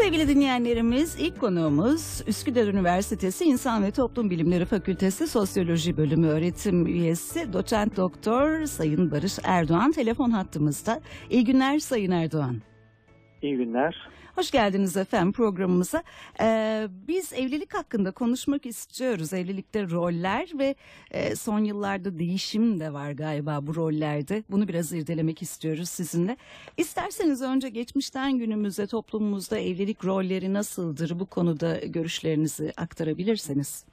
Sevgili dinleyenlerimiz, ilk konuğumuz Üsküdar Üniversitesi İnsan ve Toplum Bilimleri Fakültesi Sosyoloji Bölümü öğretim üyesi doçent doktor Sayın Barış Erdoğan telefon hattımızda. İyi günler Sayın Erdoğan. İyi günler. Hoş geldiniz efendim programımıza. Ee, biz evlilik hakkında konuşmak istiyoruz. Evlilikte roller ve e, son yıllarda değişim de var galiba bu rollerde. Bunu biraz irdelemek istiyoruz sizinle. İsterseniz önce geçmişten günümüze toplumumuzda evlilik rolleri nasıldır bu konuda görüşlerinizi aktarabilirseniz.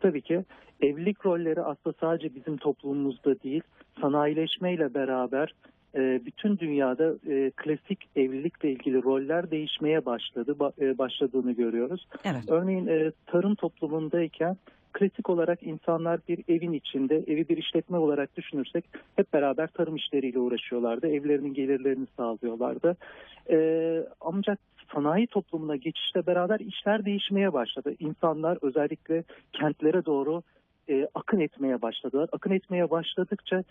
Tabii ki evlilik rolleri aslında sadece bizim toplumumuzda değil, sanayileşmeyle beraber bütün dünyada e, klasik evlilikle ilgili roller değişmeye başladı, ba- e, başladığını görüyoruz. Evet. Örneğin e, tarım toplumundayken klasik olarak insanlar bir evin içinde, evi bir işletme olarak düşünürsek hep beraber tarım işleriyle uğraşıyorlardı. Evlerinin gelirlerini sağlıyorlardı. E, ancak sanayi toplumuna geçişle beraber işler değişmeye başladı. İnsanlar özellikle kentlere doğru e, akın etmeye başladılar. Akın etmeye başladıkça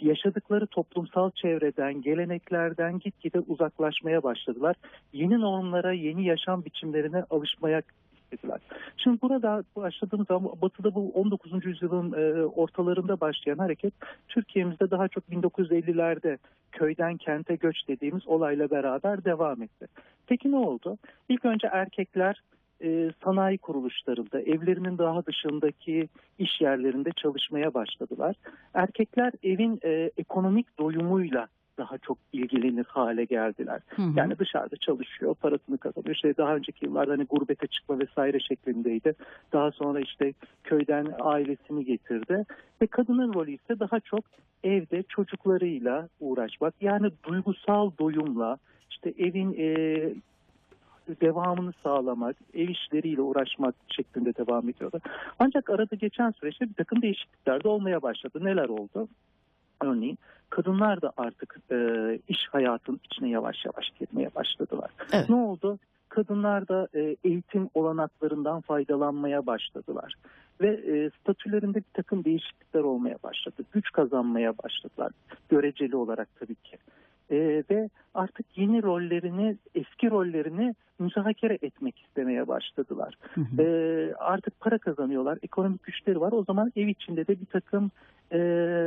yaşadıkları toplumsal çevreden, geleneklerden gitgide uzaklaşmaya başladılar. Yeni normlara, yeni yaşam biçimlerine alışmaya istediler. Şimdi burada başladığımız zaman Batı'da bu 19. yüzyılın e, ortalarında başlayan hareket Türkiye'mizde daha çok 1950'lerde köyden kente göç dediğimiz olayla beraber devam etti. Peki ne oldu? İlk önce erkekler e, sanayi kuruluşlarında, evlerinin daha dışındaki iş yerlerinde çalışmaya başladılar. Erkekler evin e, ekonomik doyumuyla daha çok ilgilenir hale geldiler. Hı hı. Yani dışarıda çalışıyor, parasını kazanıyor. İşte daha önceki yıllarda hani gurbete çıkma vesaire şeklindeydi. Daha sonra işte köyden ailesini getirdi. Ve kadının rolü ise daha çok evde çocuklarıyla uğraşmak. Yani duygusal doyumla işte evin e, devamını sağlamak, ev işleriyle uğraşmak şeklinde devam ediyordu. Ancak arada geçen süreçte bir takım değişiklikler de olmaya başladı. Neler oldu? Örneğin kadınlar da artık e, iş hayatının içine yavaş yavaş girmeye başladılar. Evet. Ne oldu? Kadınlar da e, eğitim olanaklarından faydalanmaya başladılar. Ve e, statülerinde bir takım değişiklikler olmaya başladı. Güç kazanmaya başladılar. Göreceli olarak tabii ki. E, ve artık yeni rollerini, eski rollerini müzakere etmek istemeye başladılar. E, artık para kazanıyorlar, ekonomik güçleri var. O zaman ev içinde de bir takım e,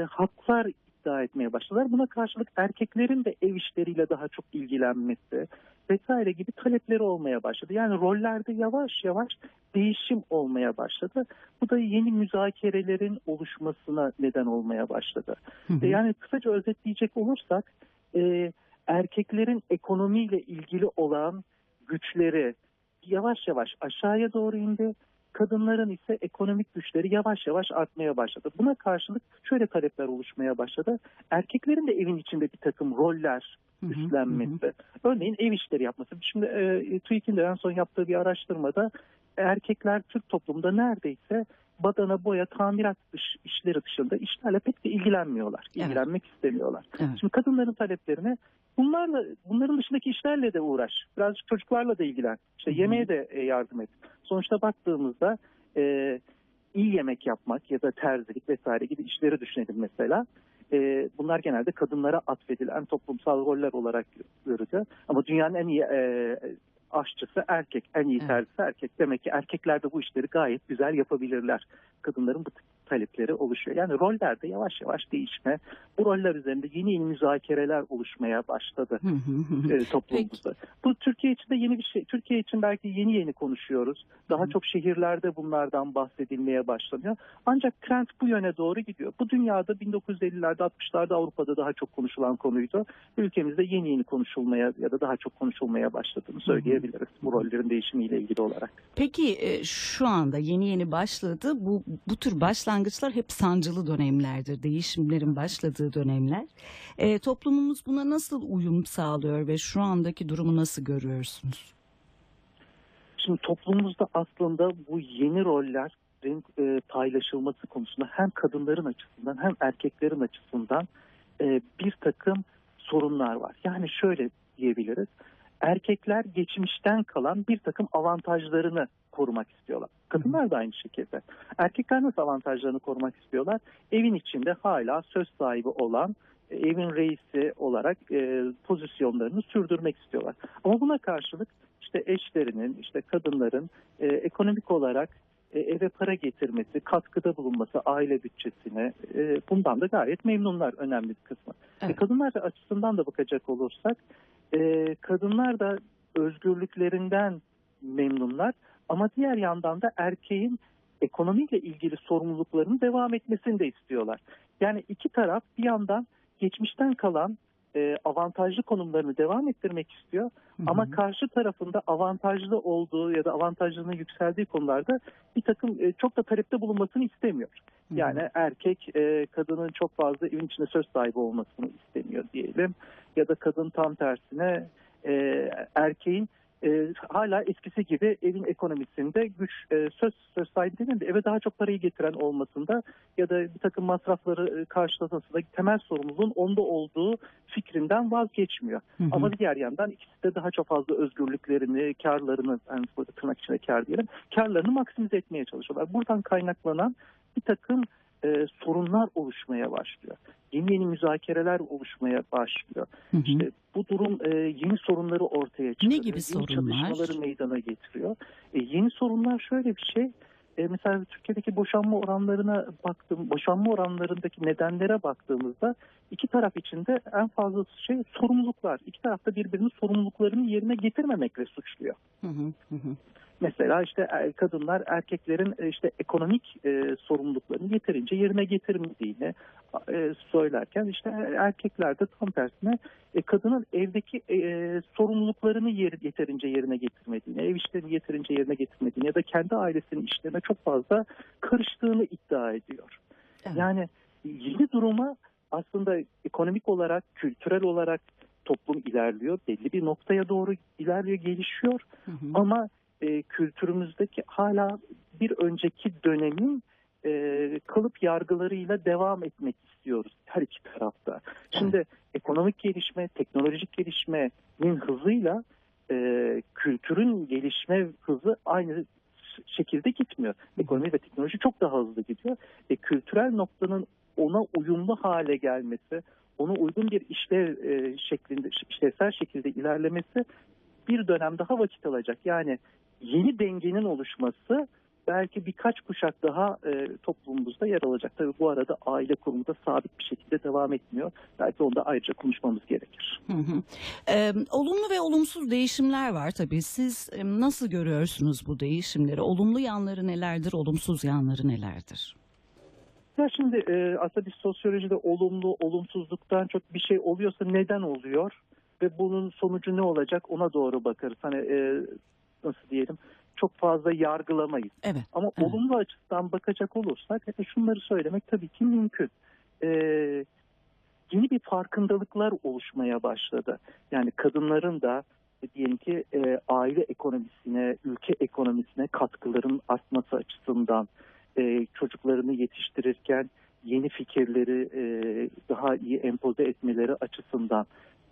haklar iddia etmeye başladılar. Buna karşılık erkeklerin de ev işleriyle daha çok ilgilenmesi vesaire gibi talepleri olmaya başladı. Yani rollerde yavaş yavaş değişim olmaya başladı. Bu da yeni müzakerelerin oluşmasına neden olmaya başladı. Hı hı. E, Yani kısaca özetleyecek olursak e, erkeklerin ekonomiyle ilgili olan güçleri yavaş yavaş aşağıya doğru indi. Kadınların ise ekonomik güçleri yavaş yavaş artmaya başladı. Buna karşılık şöyle talepler oluşmaya başladı. Erkeklerin de evin içinde bir takım roller Hı hı, üstlenmesi. Örneğin ev işleri yapması. Şimdi e, TÜİK'in de en son yaptığı bir araştırmada erkekler Türk toplumunda neredeyse badana, boya, tamirat dış, işleri dışında işlerle pek de ilgilenmiyorlar. Evet. İlgilenmek istemiyorlar. Evet. Şimdi kadınların taleplerine bunlarla bunların dışındaki işlerle de uğraş. Birazcık çocuklarla da ilgilen. İşte Hı hı. yemeğe de e, yardım et. Sonuçta baktığımızda e, iyi yemek yapmak ya da terzilik vesaire gibi işleri düşünelim mesela. E, bunlar genelde kadınlara atfedilen toplumsal roller olarak görülüyor. Ama dünyanın en iyi e, aşçısı erkek, en iyi terzisi erkek. Demek ki erkekler de bu işleri gayet güzel yapabilirler. Kadınların bu talepleri oluşuyor. Yani rollerde yavaş yavaş değişme, bu roller üzerinde yeni yeni müzakereler oluşmaya başladı e, toplumumuzda. Bu Türkiye için de yeni bir şey. Türkiye için belki yeni yeni konuşuyoruz. Daha çok şehirlerde bunlardan bahsedilmeye başlanıyor. Ancak trend bu yöne doğru gidiyor. Bu dünyada 1950'lerde 60'larda Avrupa'da daha çok konuşulan konuydu. Ülkemizde yeni yeni konuşulmaya ya da daha çok konuşulmaya başladığını söyleyebiliriz bu rollerin değişimiyle ilgili olarak. Peki e, şu anda yeni yeni başladı. Bu bu tür başlangıçlar hep sancılı dönemlerdir. Değişimlerin başladığı dönemler. E, toplumumuz buna nasıl uyum sağlıyor ve şu andaki durumu nasıl görüyorsunuz? Şimdi toplumumuzda aslında bu yeni rollerin e, paylaşılması konusunda hem kadınların açısından hem erkeklerin açısından e, bir takım sorunlar var. Yani şöyle diyebiliriz. Erkekler geçmişten kalan bir takım avantajlarını korumak istiyorlar. Kadınlar da aynı şekilde. Erkekler nasıl avantajlarını korumak istiyorlar? Evin içinde hala söz sahibi olan e, evin reisi olarak e, pozisyonlarını sürdürmek istiyorlar. Ama buna karşılık işte eşlerinin, işte kadınların e, ekonomik olarak e, eve para getirmesi, katkıda bulunması aile bütçesine e, bundan da gayet memnunlar önemli bir kısmı. Evet. E, kadınlar açısından da bakacak olursak e, kadınlar da özgürlüklerinden memnunlar ama diğer yandan da erkeğin ekonomiyle ilgili sorumluluklarının devam etmesini de istiyorlar. Yani iki taraf bir yandan geçmişten kalan e, avantajlı konumlarını devam ettirmek istiyor Hı hı. ama karşı tarafında avantajlı olduğu ya da avantajlığının yükseldiği konularda bir takım e, çok da talepte bulunmasını istemiyor. Hı hı. Yani erkek e, kadının çok fazla evin içinde söz sahibi olmasını istemiyor diyelim. Ya da kadın tam tersine e, erkeğin e, hala eskisi gibi evin ekonomisinde güç e, söz söz sahibi değil de eve daha çok parayı getiren olmasında ya da bir takım masrafları e, karşılamasında temel sorumluluğun onda olduğu fikrinden vazgeçmiyor. Hı hı. Ama diğer yandan ikisi de daha çok fazla özgürlüklerini, karlarını, yani tırnak içinde kar diyelim, karlarını maksimize etmeye çalışıyorlar. Buradan kaynaklanan bir takım e, sorunlar oluşmaya başlıyor. Yeni yeni müzakereler oluşmaya başlıyor. Hı hı. İşte bu durum e, yeni sorunları ortaya çıkarıyor. gibi yeni sorunlar? çatışmaları meydana getiriyor. E, yeni sorunlar şöyle bir şey. E, mesela Türkiye'deki boşanma oranlarına baktım, boşanma oranlarındaki nedenlere baktığımızda iki taraf içinde en fazla şey sorumluluklar. İki taraf da birbirinin sorumluluklarını yerine getirmemekle suçluyor. Hı. Hı hı. Mesela işte e, kadınlar erkeklerin e, işte ekonomik e, sorumluluklarını yeterince yerine getirmediğini e, söylerken işte erkekler de tam tersine e, kadının evdeki e, sorumluluklarını yer, yeterince yerine getirmediğini, ev işlerini yeterince yerine getirmediğini ya da kendi ailesinin işlerine çok fazla karıştığını iddia ediyor. Evet. Yani yeni duruma aslında ekonomik olarak, kültürel olarak toplum ilerliyor. Belli bir noktaya doğru ilerliyor, gelişiyor. Hı hı. Ama e, kültürümüzdeki hala bir önceki dönemin e, kalıp yargılarıyla devam etmek istiyoruz her iki tarafta. Şimdi ekonomik gelişme, teknolojik gelişmenin hızıyla e, kültürün gelişme hızı aynı şekilde gitmiyor. Ekonomi ve teknoloji çok daha hızlı gidiyor. E, kültürel noktanın ona uyumlu hale gelmesi, ona uygun bir işlev e, şeklinde, işlevsel şekilde ilerlemesi bir dönem daha vakit alacak. Yani yeni dengenin oluşması belki birkaç kuşak daha e, toplumumuzda yer alacak. Tabii bu arada aile kurumu da sabit bir şekilde devam etmiyor. Belki onda ayrıca konuşmamız gerekir. Hı hı. Ee, olumlu ve olumsuz değişimler var tabii. Siz e, nasıl görüyorsunuz bu değişimleri? Olumlu yanları nelerdir, olumsuz yanları nelerdir? Ya şimdi e, aslında biz sosyolojide olumlu, olumsuzluktan çok bir şey oluyorsa neden oluyor ve bunun sonucu ne olacak ona doğru bakarız. Hani e, nasıl diyelim çok fazla yargılamayız. Evet. Ama Evet. olumlu açıdan bakacak olursak e, şunları söylemek tabii ki mümkün. E, yeni bir farkındalıklar oluşmaya başladı. Yani kadınların da e, diyelim ki e, aile ekonomisine, ülke ekonomisine katkıların artması açısından e, çocuklarını yetiştirirken yeni fikirleri e, daha iyi empoze etmeleri açısından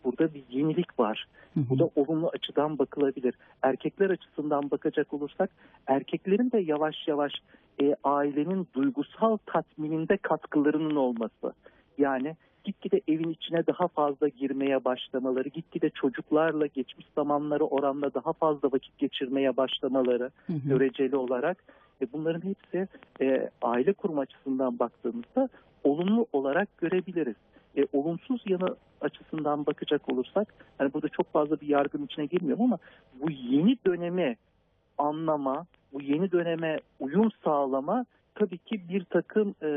burada bir yenilik var. Bu da olumlu açıdan bakılabilir. Erkekler açısından bakacak olursak erkeklerin de yavaş yavaş e, ailenin duygusal tatmininde katkılarının olması. Yani gitgide evin içine daha fazla girmeye başlamaları, gitgide çocuklarla geçmiş zamanları oranla daha fazla vakit geçirmeye başlamaları Hı hı. göreceli olarak e, bunların hepsi e, aile kurum açısından baktığımızda olumlu olarak görebiliriz. E, olumsuz yanı açısından bakacak olursak, hani burada çok fazla bir yargının içine girmiyorum ama bu yeni dönemi anlama, bu yeni döneme uyum sağlama tabii ki bir takım e,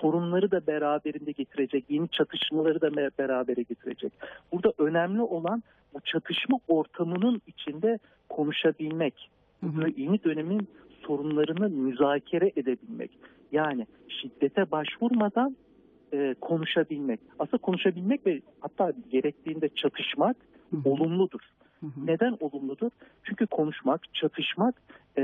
sorunları da beraberinde getirecek, yeni çatışmaları da berabere getirecek. Burada önemli olan bu çatışma ortamının içinde konuşabilmek, Hı yeni dönemin sorunlarını müzakere edebilmek. Yani şiddete başvurmadan e, konuşabilmek. Aslında konuşabilmek ve hatta gerektiğinde çatışmak Hı hı. olumludur. Hı hı. Neden olumludur? Çünkü konuşmak, çatışmak e,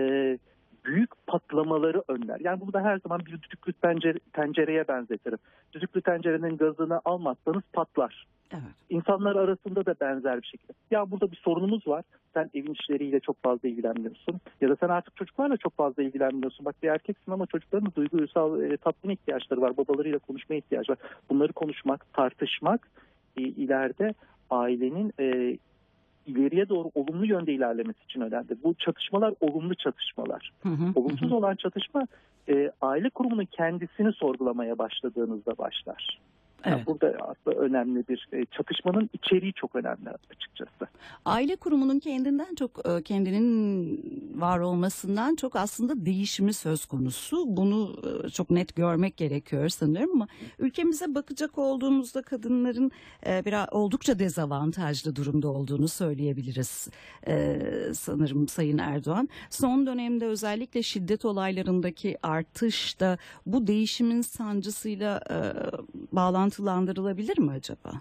büyük patlamaları önler. Yani bunu da her zaman bir düdüklü tencere, tencereye benzetirim. Düdüklü tencerenin gazını almazsanız patlar. Evet. İnsanlar arasında da benzer bir şekilde. Ya burada bir sorunumuz var. Sen evin işleriyle çok fazla ilgilenmiyorsun. Ya da sen artık çocuklarla çok fazla ilgilenmiyorsun. Bak bir erkeksin ama çocukların duygusal e, tatmin ihtiyaçları var. Babalarıyla konuşmaya ihtiyacı var. Bunları konuşmak, tartışmak e, ileride ailenin e, ileriye doğru olumlu yönde ilerlemesi için önemli. Bu çatışmalar olumlu çatışmalar. Hı hı, Olumsuz hı olan çatışma e, aile kurumunun kendisini sorgulamaya başladığınızda başlar. Yani Evet. burada aslında önemli bir e, çatışmanın içeriği çok önemli açıkçası. Aile kurumunun kendinden çok e, kendinin var olmasından çok aslında değişimi söz konusu. Bunu e, çok net görmek gerekiyor sanırım ama ülkemize bakacak olduğumuzda kadınların biraz oldukça dezavantajlı durumda olduğunu söyleyebiliriz sanırım Sayın Erdoğan. Son dönemde özellikle şiddet olaylarındaki artış da bu değişimin sancısıyla bağlantılandırılabilir mi acaba?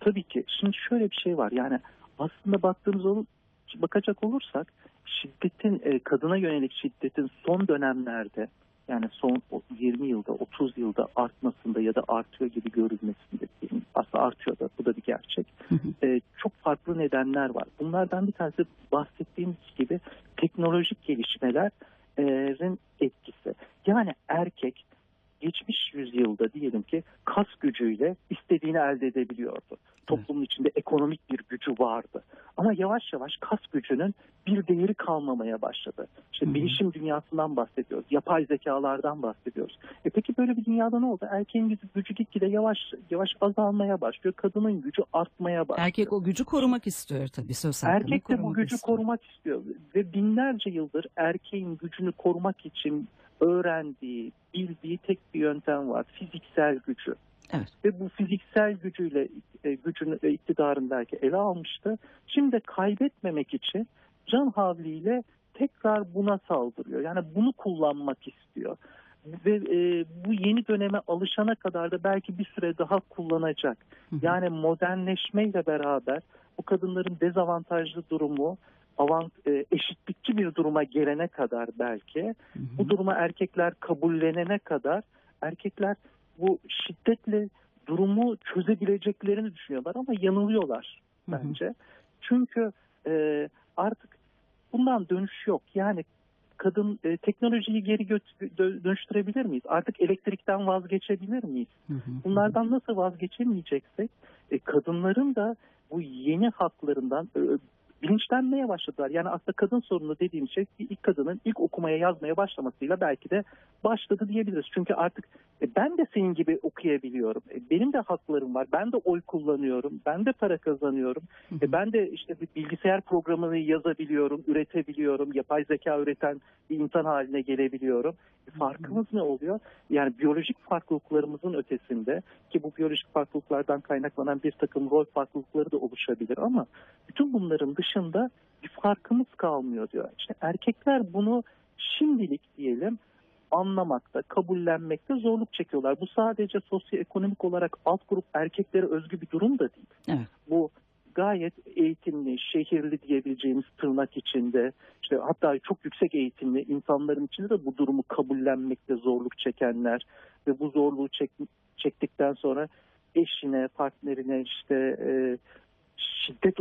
Tabii ki. Şimdi şöyle bir şey var. Yani aslında baktığımız ol, bakacak olursak şiddetin e, kadına yönelik şiddetin son dönemlerde yani son o 20 yılda 30 yılda artmasında ya da artıyor gibi görülmesinde aslında artıyor da bu da bir gerçek. E, çok farklı nedenler var. Bunlardan bir tanesi bahsettiğimiz gibi teknolojik gelişmelerin etkisi. Yani erkek geçmiş yüzyılda diyelim ki kas gücüyle istediğini elde edebiliyordu. Toplumun içinde ekonomik bir gücü vardı. Ama yavaş yavaş kas gücünün bir değeri kalmamaya başladı. İşte hı. bilişim dünyasından bahsediyoruz. Yapay zekalardan bahsediyoruz. E peki böyle bir dünyada ne oldu? Erkeğin gücü, gücü gitgide yavaş yavaş azalmaya başlıyor. Kadının gücü artmaya başlıyor. Erkek o gücü korumak istiyor tabii söz hakkını Erkek de bu gücü istiyor. korumak istiyor ve binlerce yıldır erkeğin gücünü korumak için öğrendiği, bildiği tek bir yöntem var. Fiziksel gücü. Evet. Ve bu fiziksel gücüyle e, gücünü belki ele almıştı. Şimdi kaybetmemek için can havliyle tekrar buna saldırıyor. Yani bunu kullanmak istiyor. Ve e, bu yeni döneme alışana kadar da belki bir süre daha kullanacak. Hı hı. Yani modernleşmeyle beraber bu kadınların dezavantajlı durumu avant, e, eşitlikçi bir duruma gelene kadar belki Hı hı. bu duruma erkekler kabullenene kadar erkekler bu şiddetle durumu çözebileceklerini düşünüyorlar ama yanılıyorlar Hı hı. bence. Çünkü e, artık bundan dönüş yok. Yani kadın e, teknolojiyi geri gö- dö- dönüştürebilir miyiz? Artık elektrikten vazgeçebilir miyiz? Hı hı. Bunlardan nasıl vazgeçemeyeceksek e, kadınların da bu yeni haklarından e, bilinçlenmeye başladılar. Yani aslında kadın sorunu dediğim şey ilk kadının ilk okumaya yazmaya başlamasıyla belki de başladı diyebiliriz. Çünkü artık ben de senin gibi okuyabiliyorum. E, benim de haklarım var. Ben de oy kullanıyorum. Ben de para kazanıyorum. Hı hı. E, ben de işte bir bilgisayar programını yazabiliyorum, üretebiliyorum. Yapay zeka üreten bir insan haline gelebiliyorum. E, farkımız ne oluyor? Yani biyolojik farklılıklarımızın ötesinde ki bu biyolojik farklılıklardan kaynaklanan bir takım rol farklılıkları da oluşabilir ama bütün bunların dışında bir farkımız kalmıyor diyor. İşte erkekler bunu şimdilik diyelim anlamakta, kabullenmekte zorluk çekiyorlar. Bu sadece sosyoekonomik olarak alt grup erkeklere özgü bir durum da değil. Evet. Bu gayet eğitimli, şehirli diyebileceğimiz tırnak içinde, işte hatta çok yüksek eğitimli insanların içinde de bu durumu kabullenmekte zorluk çekenler ve bu zorluğu çek, çektikten sonra eşine, partnerine işte e, şiddet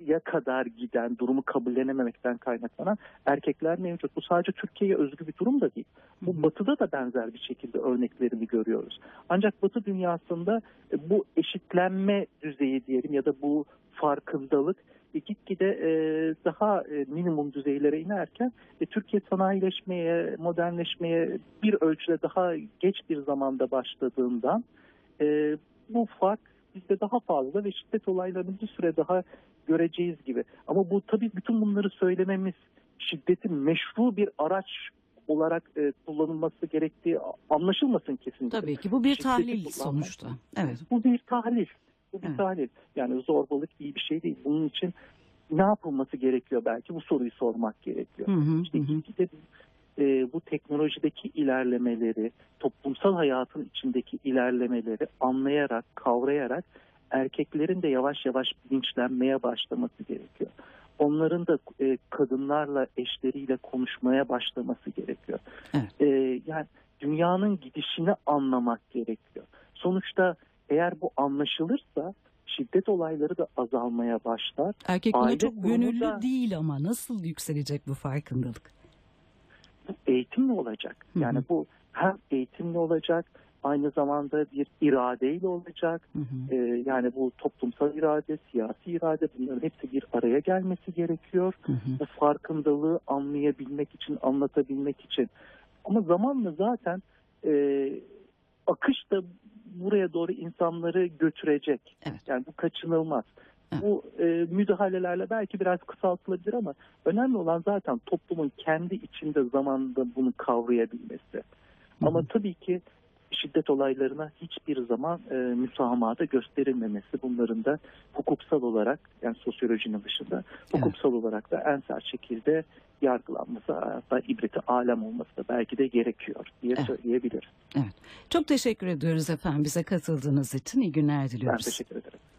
uygulamaya kadar giden durumu kabullenememekten kaynaklanan erkekler mevcut. Bu sadece Türkiye'ye özgü bir durum da değil. Bu batıda da benzer bir şekilde örneklerini görüyoruz. Ancak batı dünyasında e, bu eşitlenme düzeyi diyelim ya da bu farkındalık e, gitgide e, daha e, minimum düzeylere inerken e, Türkiye sanayileşmeye, modernleşmeye bir ölçüde daha geç bir zamanda başladığından e, bu fark bizde daha fazla ve şiddet olaylarını bir süre daha göreceğiz gibi. Ama bu tabii bütün bunları söylememiz şiddetin meşru bir araç olarak e, kullanılması gerektiği anlaşılmasın kesinlikle. Tabii ki bu bir Şiddeti tahlil kullanmak. sonuçta. Evet. Bu bir tahlil. Bu bir Evet. tahlil. Yani zorbalık iyi bir şey değil. Bunun için ne yapılması gerekiyor belki bu soruyu sormak gerekiyor. Hı hı, İşte hı e, bu teknolojideki ilerlemeleri, toplumsal hayatın içindeki ilerlemeleri anlayarak, kavrayarak erkeklerin de yavaş yavaş bilinçlenmeye başlaması gerekiyor. onların da e, kadınlarla, eşleriyle konuşmaya başlaması gerekiyor. Evet. E, yani dünyanın gidişini anlamak gerekiyor. Sonuçta eğer bu anlaşılırsa şiddet olayları da azalmaya başlar. Erkek buna çok gönüllü da- değil ama nasıl yükselecek bu farkındalık? Eğitimle olacak. Yani bu hem eğitimle olacak, aynı zamanda bir iradeyle olacak. Hı hı. Ee, yani bu toplumsal irade, siyasi irade bunların hepsi bir araya gelmesi gerekiyor. Hı hı. Bu farkındalığı anlayabilmek için, anlatabilmek için. Ama zamanla zaten e, akış da buraya doğru insanları götürecek. Evet. Yani bu kaçınılmaz. Bu e, müdahalelerle belki biraz kısaltılabilir ama önemli olan zaten toplumun kendi içinde zamanında bunu kavrayabilmesi. Ama tabii ki şiddet olaylarına hiçbir zaman e, müsamahada gösterilmemesi bunların da hukuksal olarak yani sosyolojinin dışında hukuksal olarak da en sert şekilde yargılanması hatta ibreti alem olması da belki de gerekiyor diye Evet. söyleyebiliriz. Çok teşekkür ediyoruz efendim bize katıldığınız için. İyi günler Ben diliyoruz. teşekkür ederim.